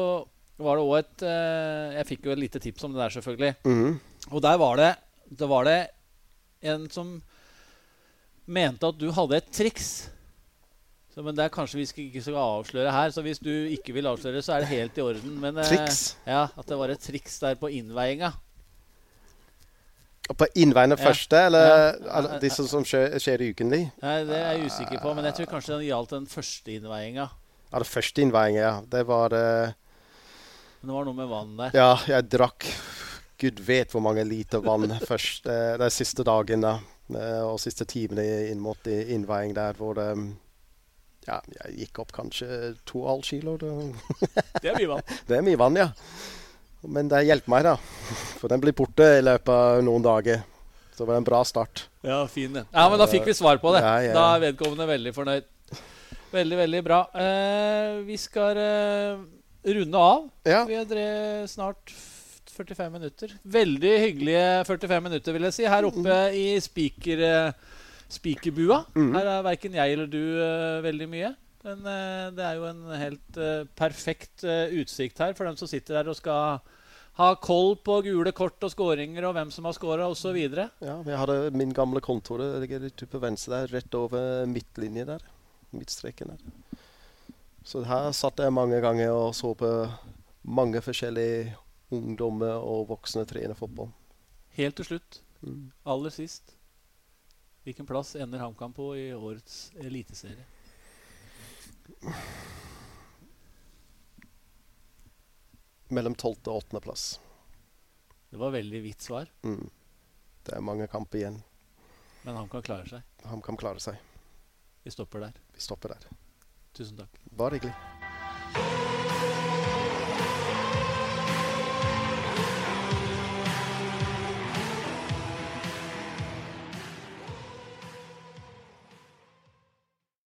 Speaker 1: var det òg et eh, Jeg fikk jo et lite tips om det der, selvfølgelig.
Speaker 2: Mm.
Speaker 1: Og der var det Det var det en som mente at du hadde et triks. Så, men det er kanskje vi skal, ikke skal avsløre her. Så hvis du ikke vil avsløre, så er det helt i orden. Men, eh,
Speaker 2: Triks?
Speaker 1: Ja, At det var et triks der på innveiinga.
Speaker 2: På innveiene
Speaker 1: Ja.
Speaker 2: første, eller,
Speaker 1: Ja.
Speaker 2: Ja. disse som skjer, skjer ukentlig?
Speaker 1: Nei, Det er jeg usikker på, men jeg tror kanskje det gjaldt den første innveiinga.
Speaker 2: Ja, det første innveiinga, ja. Det var uh...
Speaker 1: Men det var noe med vann der.
Speaker 2: Ja, jeg drakk gud vet hvor mange liter vann [laughs] først uh, de siste dagene uh, og siste timene inn mot innveiing der hvor det Ja, jeg gikk opp kanskje to og en halv kilo. Det,
Speaker 1: Det er mye vann. [laughs]
Speaker 2: det er mye vann, ja. Men det hjelper meg, da. For den blir borte i løpet av noen dager. Så det var en bra start.
Speaker 1: Ja, fin det. Ja, men da fikk vi svar på det.
Speaker 2: Ja, ja.
Speaker 1: Da er vedkommende veldig fornøyd. Veldig, veldig bra. Eh, vi skal eh, runde av.
Speaker 2: Ja.
Speaker 1: Vi har drevet snart 45 minutter. Veldig hyggelige 45 minutter, vil jeg si. Her oppe i spiker, eh, spikerbua.
Speaker 2: Mhm.
Speaker 1: Her er verken jeg eller du eh, veldig mye. Men eh, det er jo en helt eh, perfekt eh, utsikt her for dem som sitter her og skal ha koll på gule kort og skåringer og hvem som har skåra osv.
Speaker 2: ja, jeg hadde min gamle kontor det ligger på venstre der, rett over midtlinje der. Midtstreken der. Så her satt jeg mange ganger og så på mange forskjellige ungdommer og voksne trene fotball.
Speaker 1: Helt til slutt,
Speaker 2: Mm.
Speaker 1: aller sist Hvilken plass ender HamKam på i årets eliteserie?
Speaker 2: Mellom 12. og 8. plass.
Speaker 1: Det var veldig vidt svar,
Speaker 2: Mm. Det er mange kamper igjen.
Speaker 1: men han kan klare seg.
Speaker 2: Han kan klare seg.
Speaker 1: Vi stopper der.
Speaker 2: Vi stopper der.
Speaker 1: Tusen takk.
Speaker 2: Bare hyggelig.